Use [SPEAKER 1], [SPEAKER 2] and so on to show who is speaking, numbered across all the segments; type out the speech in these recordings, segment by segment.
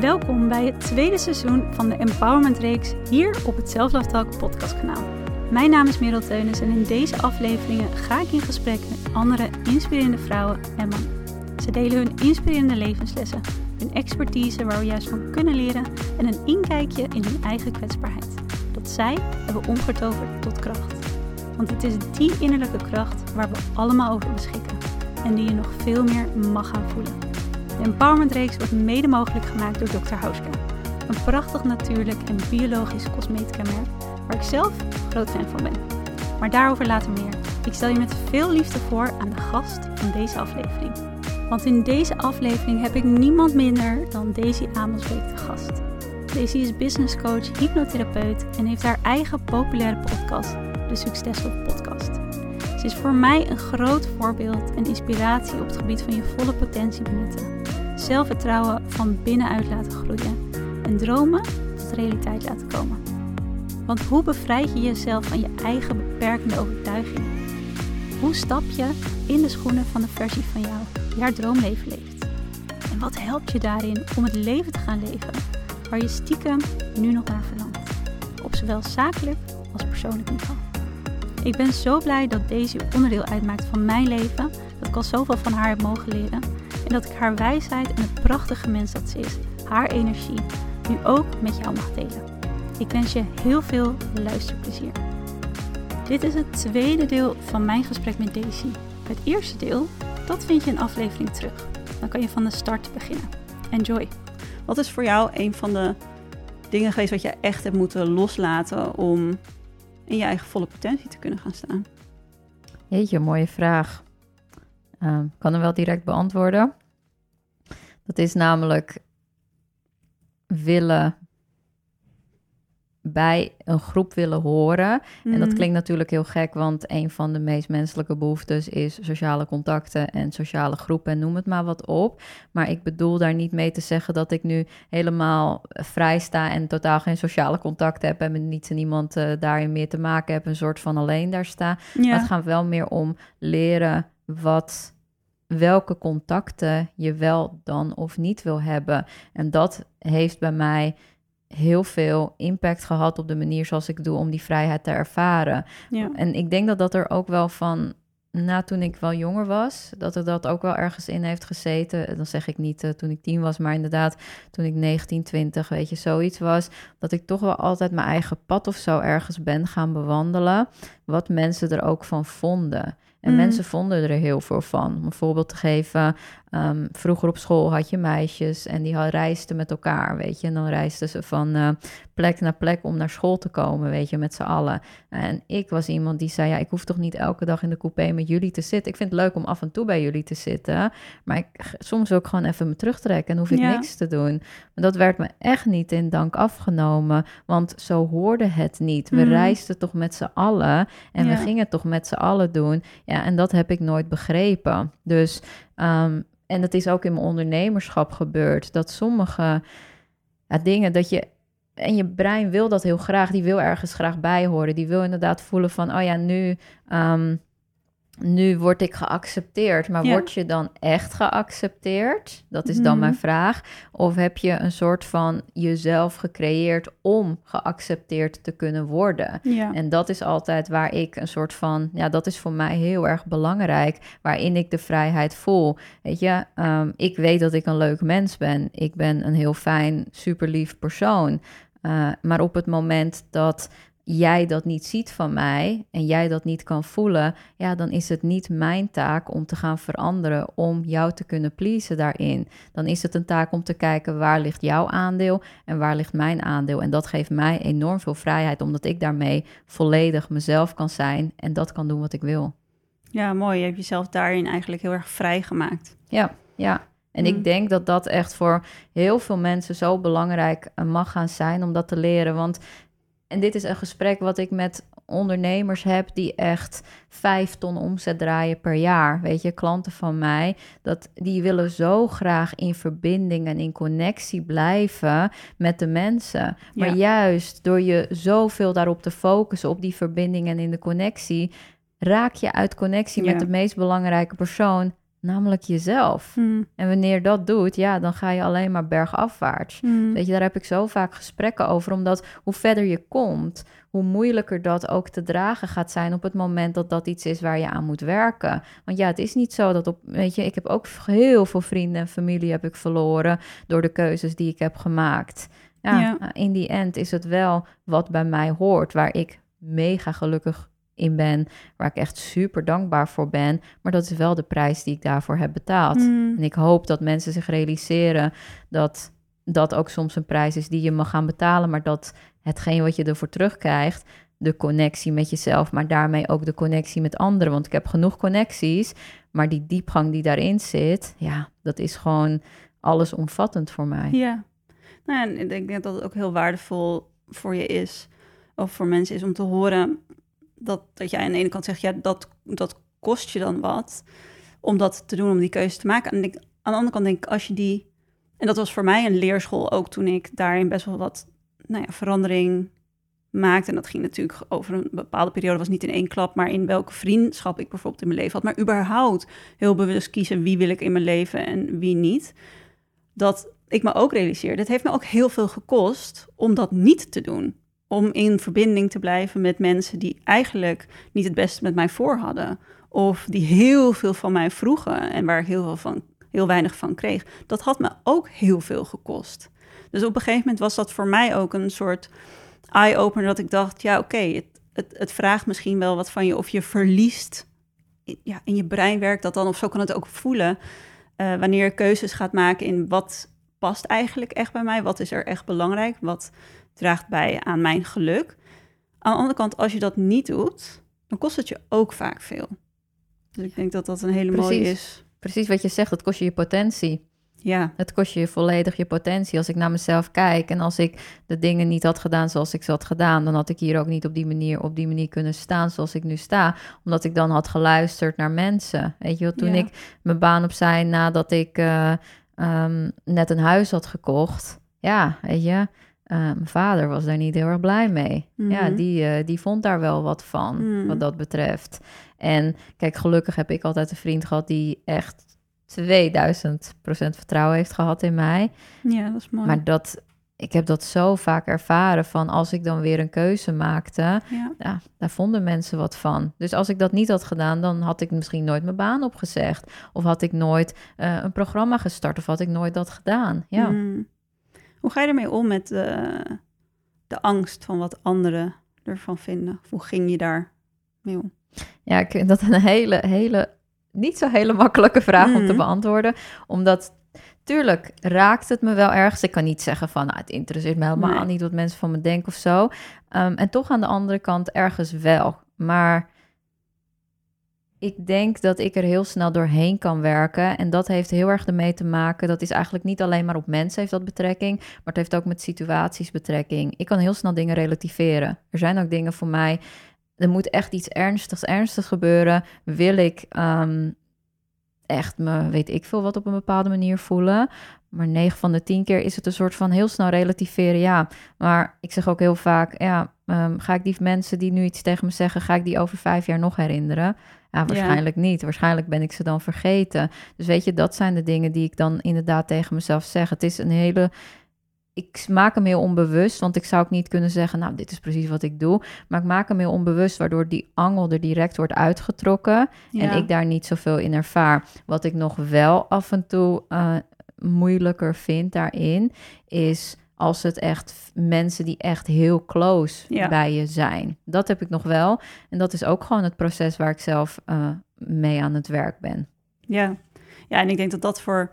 [SPEAKER 1] Welkom bij het tweede seizoen van de Empowerment Reeks hier op het Self podcastkanaal. Mijn naam is Merel Teunis en in deze afleveringen ga ik in gesprek met andere inspirerende vrouwen en mannen. Ze delen hun inspirerende levenslessen, hun expertise waar we juist van kunnen leren en een inkijkje in hun eigen kwetsbaarheid. Dat zij hebben omgetoverd tot kracht. Want het is die innerlijke kracht waar we allemaal over beschikken en die je nog veel meer mag gaan voelen. De Empowerment Reeks wordt mede mogelijk gemaakt door Dr. Hauska. Een prachtig natuurlijk en biologisch cosmetica merk waar ik zelf groot fan van ben. Maar daarover later meer. Ik stel je met veel liefde voor aan de gast van deze aflevering. Want in deze aflevering heb ik niemand minder dan Daisy Amelsbeek te gast. Daisy is business coach, hypnotherapeut en heeft haar eigen populaire podcast, de Succesvol Podcast. Ze is voor mij een groot voorbeeld en inspiratie op het gebied van je volle potentie benutten zelfvertrouwen van binnenuit laten groeien en dromen tot realiteit laten komen. Want hoe bevrijd je jezelf van je eigen beperkende overtuiging? Hoe stap je in de schoenen van de versie van jou die haar droomleven leeft? En wat helpt je daarin om het leven te gaan leven waar je stiekem nu nog naar verlangt? Op zowel zakelijk als persoonlijk niveau. Ik ben zo blij dat deze onderdeel uitmaakt van mijn leven, dat ik al zoveel van haar heb mogen leren en dat ik haar wijsheid en het prachtige mens dat ze is, haar energie, nu ook met jou mag delen. Ik wens je heel veel luisterplezier. Dit is het tweede deel van mijn gesprek met Daisy. Het eerste deel, dat vind je in aflevering terug. Dan kan je van de start beginnen. Enjoy!
[SPEAKER 2] Wat is voor jou een van de dingen geweest wat je echt hebt moeten loslaten om in je eigen volle potentie te kunnen gaan staan?
[SPEAKER 3] Jeetje, mooie vraag. Uh, kan hem wel direct beantwoorden. Dat is namelijk willen bij een groep willen horen. En dat mm. klinkt natuurlijk heel gek, want een van de meest menselijke behoeftes is sociale contacten en sociale groepen en noem het maar wat op. Maar ik bedoel daar niet mee te zeggen dat ik nu helemaal vrij sta en totaal geen sociale contacten heb en met niets en niemand uh, daarin meer te maken heb, een soort van alleen daar sta. Maar het gaat wel meer om leren wat welke contacten je wel dan of niet wil hebben. En dat heeft bij mij heel veel impact gehad op de manier zoals ik doe om die vrijheid te ervaren. Ja. En ik denk dat dat er ook wel van na toen ik wel jonger was, dat er dat ook wel ergens in heeft gezeten. Dan zeg ik niet uh, toen ik tien was, maar inderdaad toen ik 19, 20, weet je, zoiets was. Dat ik toch wel altijd mijn eigen pad of zo ergens ben gaan bewandelen. Wat mensen er ook van vonden. En mm. mensen vonden er heel veel van. Om een voorbeeld te geven, Ehm, vroeger op school had je meisjes en die reisden met elkaar, weet je. En dan reisden ze van uh, plek naar plek om naar school te komen, weet je, met z'n allen. En ik was iemand die zei, ja, ik hoef toch niet elke dag in de coupé met jullie te zitten. Ik vind het leuk om af en toe bij jullie te zitten, maar ik, soms wil ik gewoon even me terugtrekken en hoef ik niks te doen. Maar dat werd me echt niet in dank afgenomen, want zo hoorde het niet. We mm. reisden toch met z'n allen en we gingen toch met z'n allen doen. Ja, en dat heb ik nooit begrepen. Dus um, en dat is ook in mijn ondernemerschap gebeurd. Dat sommige ja, dingen dat je. En je brein wil dat heel graag. Die wil ergens graag bij horen. Die wil inderdaad voelen van. Oh ja, nu. Um, nu word ik geaccepteerd, maar word je dan echt geaccepteerd? Dat is dan mhm. mijn vraag. Of heb je een soort van jezelf gecreëerd om geaccepteerd te kunnen worden? Ja. En dat is altijd waar ik een soort van, ja, dat is voor mij heel erg belangrijk, waarin ik de vrijheid voel. Weet je, um, ik weet dat ik een leuk mens ben. Ik ben een heel fijn, super lief persoon. Uh, maar op het moment dat jij dat niet ziet van mij en jij dat niet kan voelen, ja, dan is het niet mijn taak om te gaan veranderen om jou te kunnen pleasen daarin. Dan is het een taak om te kijken waar ligt jouw aandeel en waar ligt mijn aandeel. En dat geeft mij enorm veel vrijheid, omdat ik daarmee volledig mezelf kan zijn en dat kan doen wat ik wil.
[SPEAKER 2] Ja, mooi. Je hebt jezelf daarin eigenlijk heel erg vrij gemaakt.
[SPEAKER 3] Ja, ja. En ik mm. denk dat dat echt voor heel veel mensen zo belangrijk eh, mag gaan zijn om dat te leren. Want en dit is een gesprek wat ik met ondernemers heb die echt vijf ton omzet draaien per jaar. Weet je, klanten van mij, dat, die willen zo graag in verbinding en in connectie blijven met de mensen. Maar juist door je zoveel daarop te focussen, op die verbinding en in de connectie, raak je uit connectie met de meest belangrijke persoon namelijk jezelf.
[SPEAKER 1] Hmm.
[SPEAKER 3] En wanneer dat doet, ja, dan ga je alleen maar bergafwaarts.
[SPEAKER 1] Hmm.
[SPEAKER 3] Weet je, daar heb ik zo vaak gesprekken over, omdat hoe verder je komt, hoe moeilijker dat ook te dragen gaat zijn op het moment dat dat iets is waar je aan moet werken. Want ja, het is niet zo dat op, weet je, ik heb ook heel veel vrienden en familie heb ik verloren door de keuzes die ik heb gemaakt. Ja,
[SPEAKER 1] Ja.
[SPEAKER 3] in die end is het wel wat bij mij hoort, waar ik mega gelukkig in ben, waar ik echt super dankbaar voor ben, maar dat is wel de prijs die ik daarvoor heb betaald.
[SPEAKER 1] Hmm.
[SPEAKER 3] En ik hoop dat mensen zich realiseren dat dat ook soms een prijs is die je mag gaan betalen, maar dat hetgeen wat je ervoor terugkrijgt, de connectie met jezelf, maar daarmee ook de connectie met anderen. Want ik heb genoeg connecties, maar die diepgang die daarin zit, ja, dat is gewoon allesomvattend voor mij.
[SPEAKER 1] Ja. Nou, en ik denk dat het ook heel waardevol voor je is, of voor mensen is om te horen dat, dat jij aan de ene kant zegt, ja, dat, dat kost je dan wat om dat te doen, om die keuze te maken. En aan de andere kant denk ik, als je die, en dat was voor mij een leerschool ook toen ik daarin best wel wat nou ja, verandering maakte. En dat ging natuurlijk over een bepaalde periode, was niet in één klap, maar in welke vriendschap ik bijvoorbeeld in mijn leven had. Maar überhaupt heel bewust kiezen wie wil ik in mijn leven en wie niet. Dat ik me ook realiseerde, het heeft me ook heel veel gekost om dat niet te doen. Om in verbinding te blijven met mensen die eigenlijk niet het beste met mij voor hadden. Of die heel veel van mij vroegen en waar ik heel, veel van, heel weinig van kreeg. Dat had me ook heel veel gekost. Dus op een gegeven moment was dat voor mij ook een soort eye-opener dat ik dacht, ja oké, het, het, het vraagt misschien wel wat van je of je verliest. Ja, in je brein werkt dat dan, of zo kan het ook voelen. eh, wanneer je keuzes gaat maken in wat past eigenlijk echt bij mij, wat is er echt belangrijk, wat draagt bij aan mijn geluk. Aan de andere kant, als je dat niet doet, dan kost het je ook vaak veel. Dus ik denk dat dat een hele mooie is.
[SPEAKER 3] Precies wat je zegt, het kost je je potentie.
[SPEAKER 1] Ja,
[SPEAKER 3] Het kost je volledig je potentie. Als ik naar mezelf kijk en als ik de dingen niet had gedaan zoals ik ze had gedaan, dan had ik hier ook niet op die manier, op die manier kunnen staan zoals ik nu sta. Omdat ik dan had geluisterd naar mensen. Weet je wel, toen
[SPEAKER 1] Ja.
[SPEAKER 3] ik mijn baan opzij nadat ik eh, ehm, net een huis had gekocht. Ja, weet je, eh, mijn vader was daar niet heel erg blij mee. Ja,
[SPEAKER 1] Mhm.
[SPEAKER 3] die, eh, die vond daar wel wat van,
[SPEAKER 1] Mhm.
[SPEAKER 3] wat dat betreft. En kijk, gelukkig heb ik altijd een vriend gehad die echt 2000% vertrouwen heeft gehad in mij.
[SPEAKER 1] ja, dat is mooi.
[SPEAKER 3] Maar dat, ik heb dat zo vaak ervaren van als ik dan weer een keuze maakte,
[SPEAKER 1] ja.
[SPEAKER 3] ja, daar vonden mensen wat van. Dus als ik dat niet had gedaan, dan had ik misschien nooit mijn baan opgezegd. Of had ik nooit eh, een programma gestart of had ik nooit dat gedaan. Ja.
[SPEAKER 1] Mm. Hoe ga je ermee om met de, de angst van wat anderen ervan vinden? Hoe ging je daar mee om?
[SPEAKER 3] Ja, ik vind dat een hele, hele, niet zo hele makkelijke vraag om te
[SPEAKER 1] Mhm.
[SPEAKER 3] beantwoorden. Omdat, tuurlijk, raakt het me wel ergens. Ik kan niet zeggen van, nou, het interesseert me helemaal
[SPEAKER 1] Nee.
[SPEAKER 3] niet wat mensen van me denken of zo. Ehm, en toch aan de andere kant ergens wel. Maar ik denk dat ik er heel snel doorheen kan werken. En dat heeft heel erg ermee te maken. Dat is eigenlijk niet alleen maar op mensen heeft dat betrekking. Maar het heeft ook met situaties betrekking. Ik kan heel snel dingen relativeren. Er zijn ook dingen voor mij. Er moet echt iets ernstigs, ernstigs gebeuren. Wil ik ehm, echt me, weet ik veel wat, op een bepaalde manier voelen. Maar 9 van de 10 keer is het een soort van heel snel relativeren. Ja, maar ik zeg ook heel vaak, ja, ehm, ga ik die mensen die nu iets tegen me zeggen, ga ik die over vijf jaar nog herinneren? Ja, waarschijnlijk niet. Waarschijnlijk ben ik ze dan vergeten. Dus weet je, dat zijn de dingen die ik dan inderdaad tegen mezelf zeg. Het is een hele. Ik maak hem heel onbewust, want ik zou ook niet kunnen zeggen, nou, dit is precies wat ik doe. Maar ik maak hem heel onbewust, waardoor die angel er direct wordt uitgetrokken
[SPEAKER 1] Ja.
[SPEAKER 3] en ik daar niet zoveel in ervaar. Wat ik nog wel af en toe eh, moeilijker vind daarin, is als het echt mensen die echt heel close
[SPEAKER 1] Ja.
[SPEAKER 3] bij je zijn. Dat heb ik nog wel. En dat is ook gewoon het proces waar ik zelf eh, mee aan het werk ben.
[SPEAKER 1] Ja. ja, en ik denk dat dat voor...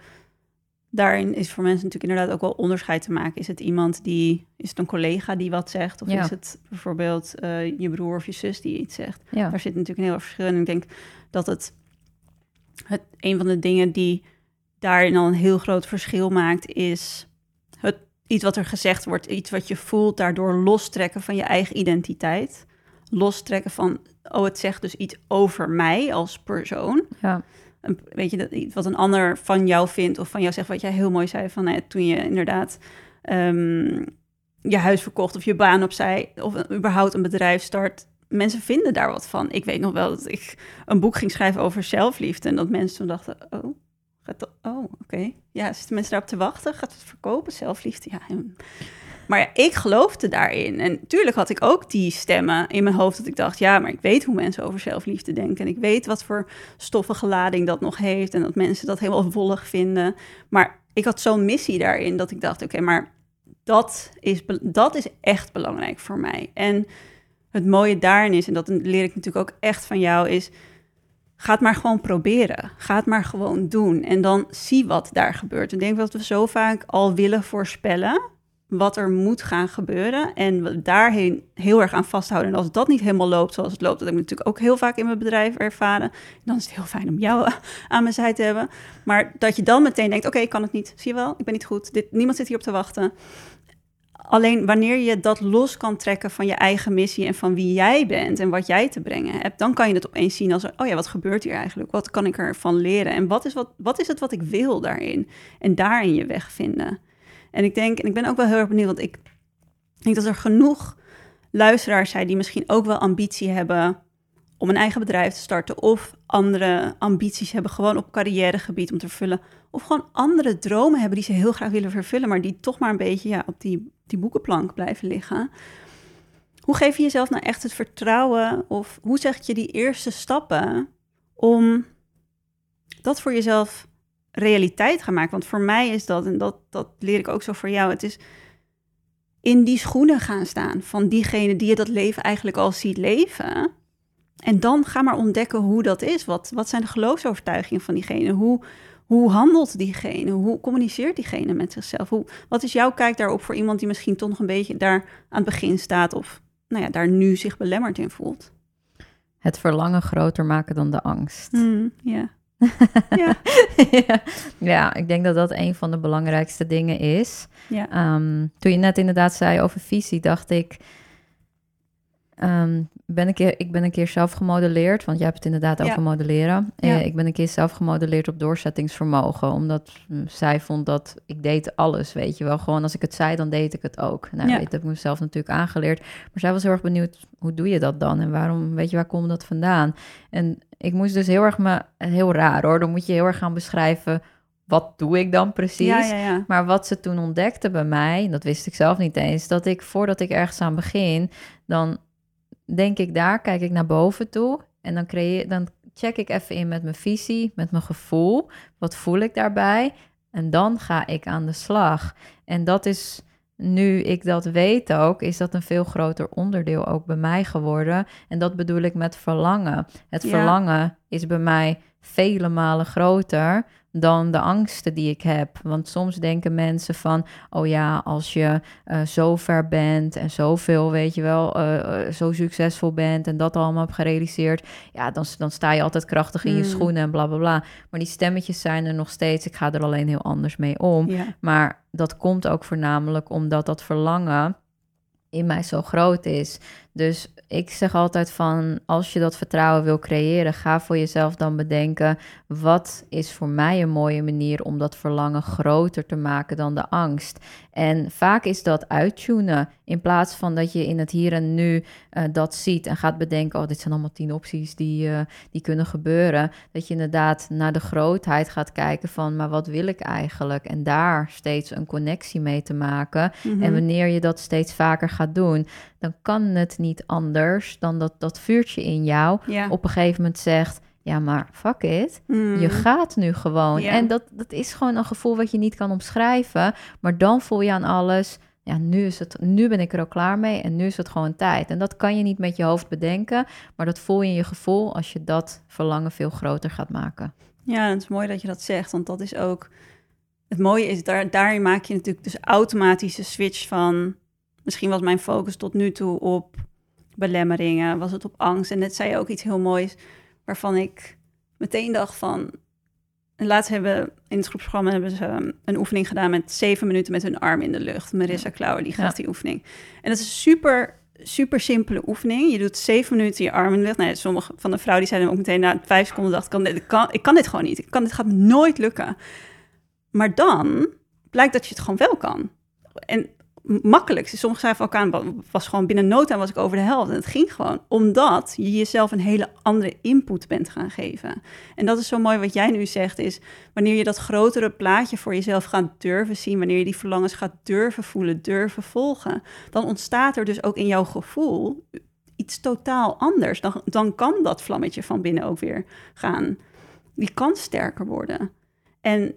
[SPEAKER 1] Daarin is voor mensen natuurlijk inderdaad ook wel onderscheid te maken. Is het iemand die... Is het een collega die wat zegt? Of
[SPEAKER 3] Ja.
[SPEAKER 1] is het bijvoorbeeld eh, je broer of je zus die iets zegt?
[SPEAKER 3] Ja,
[SPEAKER 1] Daar zit natuurlijk een heel verschil in. En ik denk dat het, het een van de dingen die daarin al een heel groot verschil maakt, is iets wat er gezegd wordt, iets wat je voelt, daardoor lostrekken van je eigen identiteit. Lostrekken van, oh, het zegt dus iets over mij als persoon.
[SPEAKER 3] ja,
[SPEAKER 1] Een- weet je, dat, iets wat een ander van jou vindt of van jou zegt, wat jij heel mooi zei van nou ja, toen je inderdaad ehm, je huis verkocht of je baan opzij of een- überhaupt een bedrijf start, mensen vinden daar wat van. Ik weet nog wel dat ik een boek ging schrijven over zelfliefde en dat mensen toen dachten, oh, gaat oh, oké. Ja, zitten mensen daarop te wachten? Gaat het verkopen, zelfliefde? Ja, maar ja, ik geloofde daarin. En tuurlijk had ik ook die stemmen in mijn hoofd dat ik dacht, ja, maar ik weet hoe mensen over zelfliefde denken. En ik weet wat voor stoffige lading dat nog heeft en dat mensen dat helemaal wollig vinden. Maar ik had zo'n missie daarin dat ik dacht, oké, maar dat is, dat is echt belangrijk voor mij. En het mooie daarin is, en dat leer ik natuurlijk ook echt van jou, is ga het maar gewoon proberen. Ga het maar gewoon doen. En dan zie wat daar gebeurt. Ik denk dat we zo vaak al willen voorspellen wat er moet gaan gebeuren. En we daarheen heel erg aan vasthouden. En als dat niet helemaal loopt zoals het loopt, dat heb ik natuurlijk ook heel vaak in mijn bedrijf ervaren. Dan is het heel fijn om jou aan mijn zij te hebben. Maar dat je dan meteen denkt, oké, ik kan het niet. Zie je wel, ik ben niet goed. Dit, niemand zit hier op te wachten. Alleen wanneer je dat los kan trekken van je eigen missie en van wie jij bent en wat jij te brengen hebt, dan kan je het opeens zien als, oh ja, wat gebeurt hier eigenlijk? Wat kan ik ervan leren? En wat is, wat, wat is het wat ik wil daarin? En daarin je weg vinden. En ik denk, en ik ben ook wel heel erg benieuwd, want ik denk dat er genoeg luisteraars zijn die misschien ook wel ambitie hebben om een eigen bedrijf te starten of andere ambities hebben gewoon op carrièregebied om te vervullen of gewoon andere dromen hebben die ze heel graag willen vervullen, maar die toch maar een beetje ja, op die, die boekenplank blijven liggen. Hoe geef je jezelf nou echt het vertrouwen of hoe zeg je die eerste stappen om dat voor jezelf realiteit gaan maken? Want voor mij is dat, en dat, dat leer ik ook zo voor jou, het is in die schoenen gaan staan van diegene die je dat leven eigenlijk al ziet leven. En dan ga maar ontdekken hoe dat is. Wat, wat zijn de geloofsovertuigingen van diegene? Hoe, hoe handelt diegene? Hoe communiceert diegene met zichzelf? Hoe, wat is jouw kijk daarop voor iemand die misschien toch nog een beetje daar aan het begin staat of nou ja, daar nu zich belemmerd in voelt?
[SPEAKER 3] Het verlangen groter maken dan de angst.
[SPEAKER 1] Hmm, ja. ja.
[SPEAKER 3] ja. ja, ik denk dat dat een van de belangrijkste dingen is.
[SPEAKER 1] Ja.
[SPEAKER 3] Ehm, toen je net inderdaad zei over visie, dacht ik. Ehm, ben een keer, ik ben een keer zelf gemodelleerd, want jij hebt het inderdaad
[SPEAKER 1] Ja.
[SPEAKER 3] over modelleren. Eh,
[SPEAKER 1] Ja.
[SPEAKER 3] ik ben een keer zelf gemodelleerd op doorzettingsvermogen, omdat mm, zij vond dat ik deed alles, weet je wel. Gewoon als ik het zei, dan deed ik het ook. Nou,
[SPEAKER 1] Ja.
[SPEAKER 3] weet, dat heb ik mezelf natuurlijk aangeleerd. Maar zij was heel erg benieuwd, hoe doe je dat dan? En waarom, weet je, waar komt dat vandaan? En ik moest dus heel erg me, heel raar hoor, dan moet je heel erg gaan beschrijven, wat doe ik dan precies?
[SPEAKER 1] Ja, ja, ja.
[SPEAKER 3] Maar wat ze toen ontdekte bij mij, dat wist ik zelf niet eens, dat ik voordat ik ergens aan begin, dan denk ik daar, kijk ik naar boven toe en dan, creëer, dan check ik even in met mijn visie, met mijn gevoel. Wat voel ik daarbij? En dan ga ik aan de slag. En dat is, nu ik dat weet ook, is dat een veel groter onderdeel ook bij mij geworden. En dat bedoel ik met verlangen. Het
[SPEAKER 1] Ja.
[SPEAKER 3] verlangen is bij mij vele malen groter dan de angsten die ik heb. Want soms denken mensen van, oh ja, als je eh, zo ver bent en zoveel, weet je wel, eh, eh, zo succesvol bent en dat allemaal hebt gerealiseerd, ja, dan, dan sta je altijd krachtig in je
[SPEAKER 1] Mm.
[SPEAKER 3] schoenen en bla bla bla. Maar die stemmetjes zijn er nog steeds. Ik ga er alleen heel anders mee om. Maar dat komt ook voornamelijk omdat dat verlangen in mij zo groot is. Dus ik zeg altijd van, als je dat vertrouwen wil creëren, ga voor jezelf dan bedenken, wat is voor mij een mooie manier om dat verlangen groter te maken dan de angst? En vaak is dat uittunen, in plaats van dat je in het hier en nu eh, dat ziet en gaat bedenken, oh, dit zijn allemaal tien opties die, eh, die kunnen gebeuren. Dat je inderdaad naar de grootheid gaat kijken van, maar wat wil ik eigenlijk? En daar steeds een connectie mee te maken.
[SPEAKER 1] Mhm.
[SPEAKER 3] En wanneer je dat steeds vaker gaat doen, dan kan het niet anders dan dat dat vuurtje in jou
[SPEAKER 1] ja.
[SPEAKER 3] op een gegeven moment zegt: Ja, maar fuck it.
[SPEAKER 1] Hmm.
[SPEAKER 3] Je gaat nu gewoon. En dat, dat is gewoon een gevoel wat je niet kan omschrijven. Maar dan voel je aan alles. Ja, nu, is het, nu ben ik er ook klaar mee en nu is het gewoon tijd. En dat kan je niet met je hoofd bedenken, maar dat voel je in je gevoel als je dat verlangen veel groter gaat maken.
[SPEAKER 1] Ja, het is mooi dat je dat zegt, want dat is ook... Het mooie is, daar, daarin maak je natuurlijk dus automatisch de switch van... Misschien was mijn focus tot nu toe op belemmeringen, was het op angst. En net zei je ook iets heel moois, waarvan ik meteen dacht van... Laatst hebben in het groepsprogramma hebben ze um, een oefening gedaan met zeven minuten met hun arm in de lucht. Marissa Klauwer, die
[SPEAKER 3] Ja.
[SPEAKER 1] die oefening. En dat is een super, super simpele oefening. Je doet zeven minuten je arm in de lucht. Nou, ja, sommige van de vrouwen die zeiden ook meteen na vijf seconden dacht ik kan, dit, kan, ik kan dit gewoon niet. Ik kan, dit gaat nooit lukken. Maar dan blijkt dat je het gewoon wel kan. En makkelijk. Sommigen zeiden van elkaar, was gewoon binnen no time was ik over de helft. En het ging gewoon omdat je jezelf een hele andere input bent gaan geven. En dat is zo mooi wat jij nu zegt, is wanneer je dat grotere plaatje voor jezelf gaat durven zien, wanneer je die verlangens gaat durven voelen, durven volgen, dan ontstaat er dus ook in jouw gevoel iets totaal anders. Dan, dan kan dat vlammetje van binnen ook weer gaan. Die kan sterker worden. En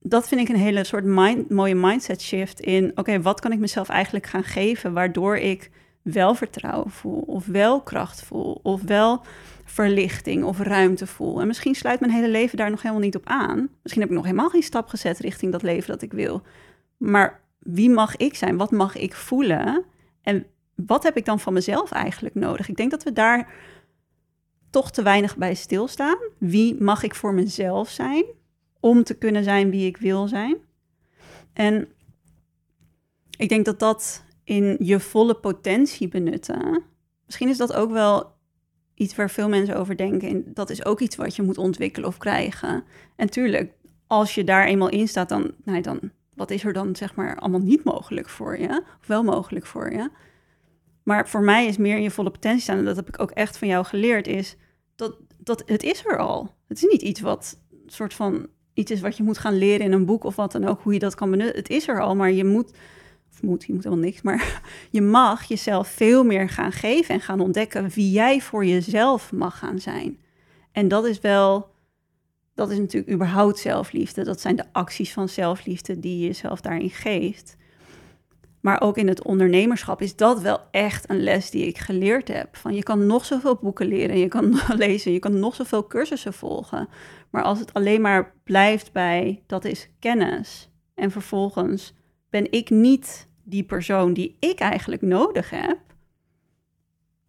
[SPEAKER 1] dat vind ik een hele soort mooie mindset shift in, oké, wat kan ik mezelf eigenlijk gaan geven waardoor ik wel vertrouwen voel, of wel kracht voel, of wel verlichting of ruimte voel. En misschien sluit mijn hele leven daar nog helemaal niet op aan. Misschien heb ik nog helemaal geen stap gezet richting dat leven dat ik wil. Maar wie mag ik zijn? Wat mag ik voelen? En wat heb ik dan van mezelf eigenlijk nodig? Ik denk dat we daar toch te weinig bij stilstaan. Wie mag ik voor mezelf zijn? Om te kunnen zijn wie ik wil zijn. En ik denk dat dat in je volle potentie benutten, misschien is dat ook wel iets waar veel mensen over denken. En dat is ook iets wat je moet ontwikkelen of krijgen. En tuurlijk, als je daar eenmaal in staat, dan, nou, dan wat is er dan zeg maar allemaal niet mogelijk voor je? Of wel mogelijk voor je? Maar voor mij is meer in je volle potentie staan, en dat heb ik ook echt van jou geleerd, is dat, dat het is er al. Het is niet iets wat soort van iets is wat je moet gaan leren in een boek of wat dan ook, hoe je dat kan benutten. Het is er al, maar je moet, of moet, je moet helemaal niks, maar je mag jezelf veel meer gaan geven en gaan ontdekken wie jij voor jezelf mag gaan zijn. En dat is wel, dat is natuurlijk überhaupt zelfliefde. Dat zijn de acties van zelfliefde die je jezelf daarin geeft. Maar ook in het ondernemerschap is dat wel echt een les die ik geleerd heb. Van je kan nog zoveel boeken leren, je kan lezen, je kan nog zoveel cursussen volgen. Maar als het alleen maar blijft bij dat is kennis en vervolgens ben ik niet die persoon die ik eigenlijk nodig heb,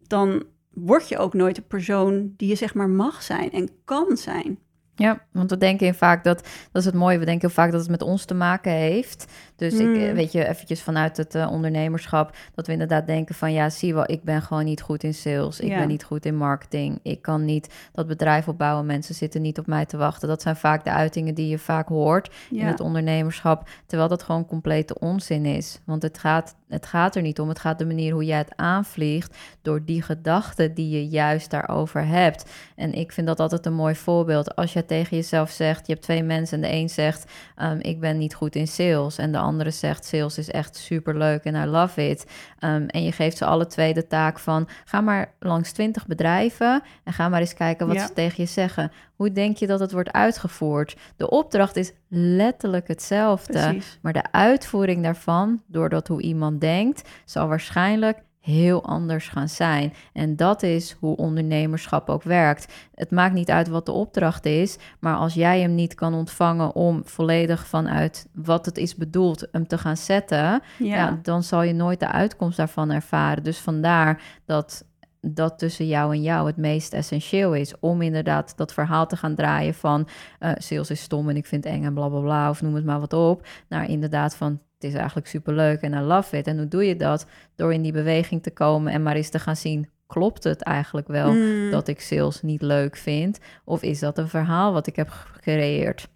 [SPEAKER 1] dan word je ook nooit de persoon die je zeg maar mag zijn en kan zijn.
[SPEAKER 3] Ja, want we denken vaak dat, dat is het mooie, we denken vaak dat het met ons te maken heeft. Dus ik, hmm. weet je, eventjes vanuit het uh, ondernemerschap, dat we inderdaad denken van ja, zie wel, ik ben gewoon niet goed in sales, ik ben niet goed in marketing, ik kan niet dat bedrijf opbouwen, mensen zitten niet op mij te wachten. Dat zijn vaak de uitingen die je vaak hoort in het ondernemerschap, terwijl dat gewoon complete onzin is. Want het gaat, het gaat er niet om, het gaat de manier hoe jij het aanvliegt door die gedachten die je juist daarover hebt. En ik vind dat altijd een mooi voorbeeld. Als je tegen jezelf zegt, je hebt twee mensen en de een zegt, um, ik ben niet goed in sales en de andere zegt, sales is echt super leuk en I love it. Um, en je geeft ze alle twee de taak van, ga maar langs twintig bedrijven en ga maar eens kijken wat ze tegen je zeggen. Hoe denk je dat het wordt uitgevoerd? De opdracht is letterlijk hetzelfde, maar de uitvoering daarvan, doordat hoe iemand denkt, zal waarschijnlijk heel anders gaan zijn. En dat is hoe ondernemerschap ook werkt. Het maakt niet uit wat de opdracht is, maar als jij hem niet kan ontvangen om volledig vanuit wat het is bedoeld hem te gaan zetten, ja. dan zal je nooit de uitkomst daarvan ervaren. Dus vandaar dat dat tussen jou en jou het meest essentieel is. Om inderdaad dat verhaal te gaan draaien van uh, sales is stom en ik vind het eng en bla bla bla, of noem het maar wat op. Naar inderdaad van het is eigenlijk superleuk en I love it. En hoe doe je dat? Door in die beweging te komen en maar eens te gaan zien, klopt het eigenlijk wel mm. dat ik sales niet leuk vind? Of is dat een verhaal wat ik heb gecreëerd?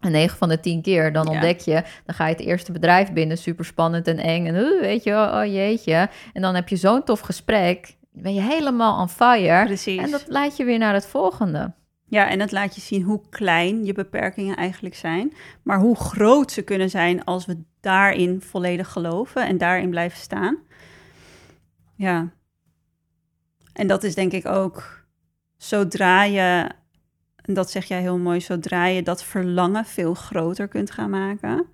[SPEAKER 3] En 9 van de 10 keer, dan ontdek je, dan ga je het eerste bedrijf binnen, super spannend en eng. En uh, weet je, oh, oh jeetje. En dan heb je zo'n tof gesprek, ben je helemaal on fire. Precies. En dat leidt je weer naar het volgende.
[SPEAKER 1] Ja, en het laat je zien hoe klein je beperkingen eigenlijk zijn, maar hoe groot ze kunnen zijn als we daarin volledig geloven en daarin blijven staan. Ja. En dat is denk ik ook zodra je, en dat zeg jij heel mooi, zodra je dat verlangen veel groter kunt gaan maken.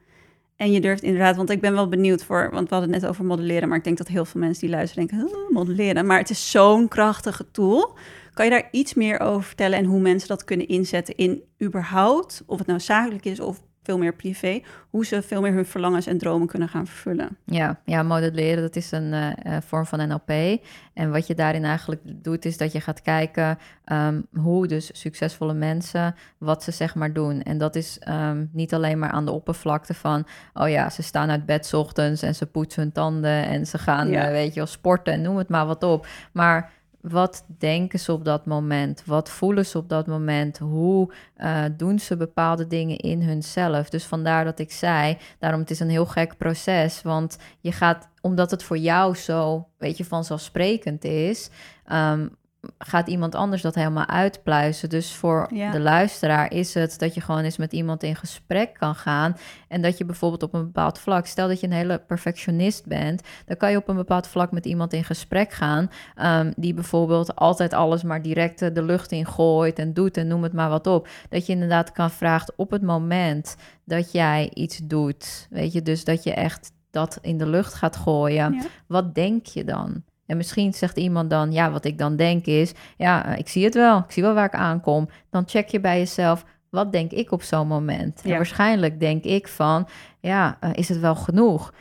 [SPEAKER 1] En je durft inderdaad, want ik ben wel benieuwd voor, want we hadden het net over modelleren, maar ik denk dat heel veel mensen die luisteren denken, modelleren. Maar het is zo'n krachtige tool. Kan je daar iets meer over vertellen en hoe mensen dat kunnen inzetten in überhaupt, of het nou zakelijk is of veel meer privé, hoe ze veel meer hun verlangens en dromen kunnen gaan vervullen.
[SPEAKER 3] Ja, ja modelleren, dat is een uh, vorm van NLP. En wat je daarin eigenlijk doet, is dat je gaat kijken um, hoe dus succesvolle mensen, wat ze zeg maar doen. En dat is um, niet alleen maar aan de oppervlakte van, oh ja, ze staan uit bed ochtends en ze poetsen hun tanden en ze gaan, ja. uh, weet je wel, sporten en noem het maar wat op. Maar wat denken ze op dat moment? Wat voelen ze op dat moment? Hoe uh, doen ze bepaalde dingen in hunzelf? Dus vandaar dat ik zei, daarom het is een heel gek proces, want je gaat, omdat het voor jou zo, weet je, vanzelfsprekend is, um, gaat iemand anders dat helemaal uitpluizen. Dus voor de luisteraar is het dat je gewoon eens met iemand in gesprek kan gaan. En dat je bijvoorbeeld op een bepaald vlak, stel dat je een hele perfectionist bent, dan kan je op een bepaald vlak met iemand in gesprek gaan. Um, die bijvoorbeeld altijd alles maar direct de lucht in gooit en doet en noem het maar wat op. Dat je inderdaad kan vragen op het moment dat jij iets doet. Weet je, dus dat je echt dat in de lucht gaat gooien. Wat denk je dan? En misschien zegt iemand dan, ja, wat ik dan denk is, ja, eh, ik zie het wel, ik zie wel waar ik aankom. Dan check je bij jezelf, wat denk ik op zo'n moment? En waarschijnlijk denk ik van, ja, uh, is het wel genoeg?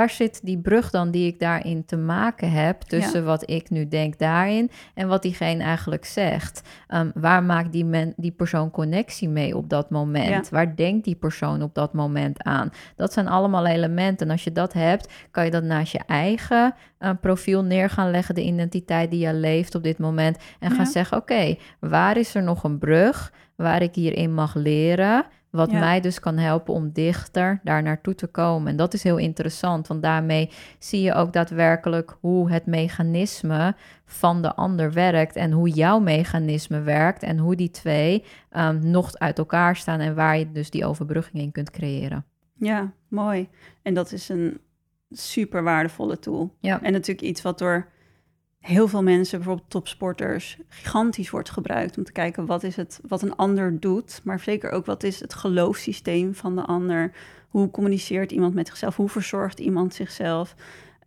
[SPEAKER 3] Waar zit die brug dan die ik daarin te maken heb tussen wat ik nu denk daarin en wat diegene eigenlijk zegt? Um, waar maakt die, men, die persoon connectie mee op dat moment? Waar denkt die persoon op dat moment aan? Dat zijn allemaal elementen. En als je dat hebt, kan je dat naast je eigen uh, profiel neer gaan leggen, de identiteit die je leeft op dit moment. En gaan zeggen: oké, waar is er nog een brug waar ik hierin mag leren? Wat mij dus kan helpen om dichter daar naartoe te komen. En dat is heel interessant, want daarmee zie je ook daadwerkelijk hoe het mechanisme van de ander werkt en hoe jouw mechanisme werkt en hoe die twee um, nog uit elkaar staan en waar je dus die overbrugging in kunt creëren.
[SPEAKER 1] Ja, mooi. En dat is een super waardevolle tool. Ja. En natuurlijk iets wat door heel veel mensen, bijvoorbeeld topsporters, gigantisch wordt gebruikt om te kijken wat is het wat een ander doet, maar zeker ook wat is het geloofssysteem van de ander. Hoe communiceert iemand met zichzelf? Hoe verzorgt iemand zichzelf?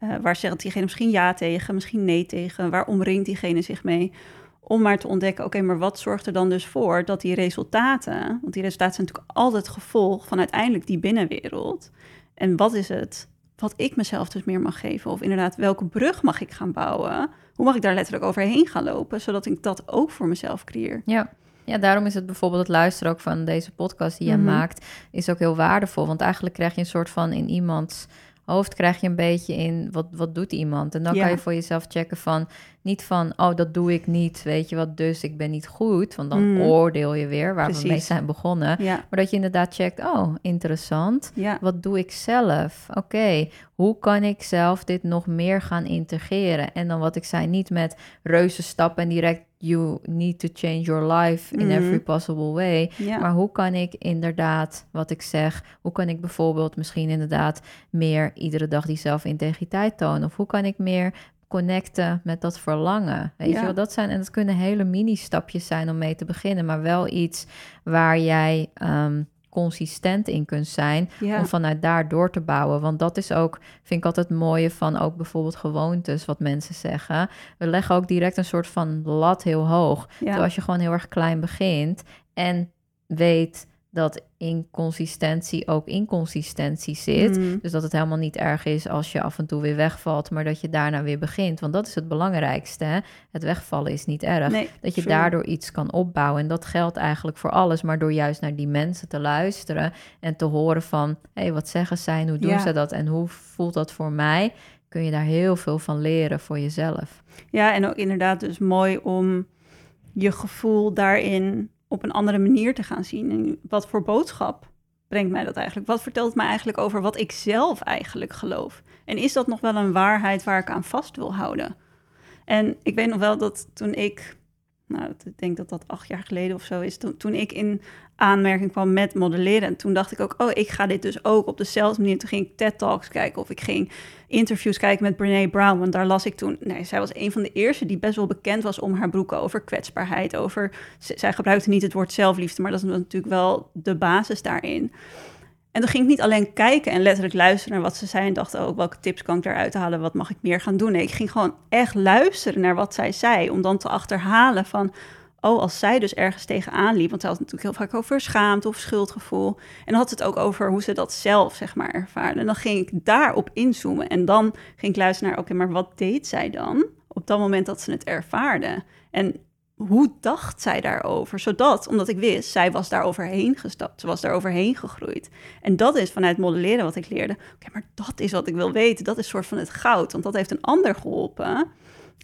[SPEAKER 1] Uh, waar zegt diegene misschien ja tegen, misschien nee tegen? Waar omringt diegene zich mee? Om maar te ontdekken, oké, maar wat zorgt er dan dus voor dat die resultaten, want die resultaten zijn natuurlijk altijd gevolg van uiteindelijk die binnenwereld. En wat is het wat ik mezelf dus meer mag geven? Of inderdaad, welke brug mag ik gaan bouwen? Hoe mag ik daar letterlijk overheen gaan lopen, zodat ik dat ook voor mezelf creëer?
[SPEAKER 3] Ja. Ja, daarom is het bijvoorbeeld het luisteren ook van deze podcast die je mhm. maakt, is ook heel waardevol. Want eigenlijk krijg je een soort van in iemands hoofd krijg je een beetje in wat, wat doet iemand. En dan kan je voor jezelf checken van niet van oh dat doe ik niet, weet je wat, dus ik ben niet goed. Want dan mm. oordeel je weer waar we mee zijn begonnen. Maar dat je inderdaad checkt, oh interessant, ja. wat doe ik zelf? Oké, hoe kan ik zelf dit nog meer gaan integreren? En dan wat ik zei, niet met reuze stappen en direct you need to change your life in mhm. every possible way. Maar hoe kan ik inderdaad, wat ik zeg, hoe kan ik bijvoorbeeld misschien inderdaad meer iedere dag die zelfintegriteit tonen? Of hoe kan ik meer connecten met dat verlangen. Weet je wel, dat zijn en dat kunnen hele mini-stapjes zijn om mee te beginnen, maar wel iets waar jij ehm, consistent in kunt zijn om vanuit daar door te bouwen. Want dat is ook, vind ik altijd het mooie van ook bijvoorbeeld gewoontes, wat mensen zeggen. We leggen ook direct een soort van lat heel hoog. Ja. als je gewoon heel erg klein begint en weet dat inconsistentie ook inconsistentie zit. Mm. Dus dat het helemaal niet erg is als je af en toe weer wegvalt, maar dat je daarna weer begint. Want dat is het belangrijkste. Hè? Het wegvallen is niet erg. dat je daardoor iets kan opbouwen. En dat geldt eigenlijk voor alles. Maar door juist naar die mensen te luisteren en te horen van... hé, hey, wat zeggen zij? Hoe doen ze dat? En hoe voelt dat voor mij? Kun je daar heel veel van leren voor jezelf.
[SPEAKER 1] Ja, en ook inderdaad dus mooi om je gevoel daarin op een andere manier te gaan zien. En wat voor boodschap brengt mij dat eigenlijk? Wat vertelt het mij eigenlijk over wat ik zelf eigenlijk geloof? En is dat nog wel een waarheid waar ik aan vast wil houden? En ik weet nog wel dat toen ik, nou, ik denk dat dat acht jaar geleden of zo is, toen, toen ik in aanmerking kwam met modelleren. En toen dacht ik ook, oh, ik ga dit dus ook op dezelfde manier. Toen ging ik TED-talks kijken of ik ging interviews kijken met Brene Brown. Want daar las ik toen, nee, zij was een van de eerste die best wel bekend was om haar broeken over kwetsbaarheid. Over, zij gebruikte niet het woord zelfliefde, maar dat is natuurlijk wel de basis daarin. En toen ging ik niet alleen kijken en letterlijk luisteren naar wat ze zei en dacht ook, oh, welke tips kan ik eruit halen, wat mag ik meer gaan doen? Nee, ik ging gewoon echt luisteren naar wat zij zei, om dan te achterhalen van, oh, als zij dus ergens tegenaan liep, want zij had natuurlijk heel vaak over schaamte of schuldgevoel. En dan had het ook over hoe ze dat zelf, zeg maar, ervaarde. En dan ging ik daarop inzoomen. En dan ging ik luisteren naar, oké, maar wat deed zij dan op dat moment dat ze het ervaarde? En hoe dacht zij daarover? Zodat, omdat ik wist, zij was daar overheen gestapt. Ze was daar overheen gegroeid. En dat is vanuit modelleren wat ik leerde. Oké, maar dat is wat ik wil weten. Dat is soort van het goud. Want dat heeft een ander geholpen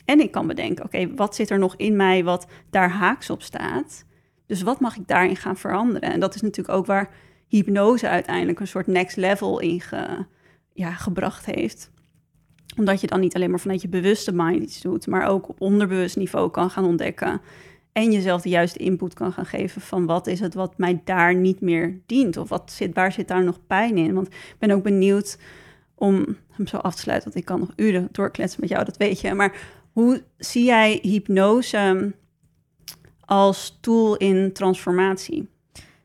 [SPEAKER 1] En ik kan bedenken, oké, wat zit er nog in mij wat daar haaks op staat? Dus wat mag ik daarin gaan veranderen? En dat is natuurlijk ook waar hypnose uiteindelijk een soort next level in ja, gebracht heeft. Omdat je dan niet alleen maar vanuit je bewuste mind iets doet, maar ook op onderbewust niveau kan gaan ontdekken. En jezelf de juiste input kan gaan geven van wat is het wat mij daar niet meer dient? Of wat zit, waar zit daar nog pijn in? Want ik ben ook benieuwd om hem zo af te sluiten, want ik kan nog uren doorkletsen met jou, dat weet je. Maar hoe zie jij hypnose als tool in transformatie?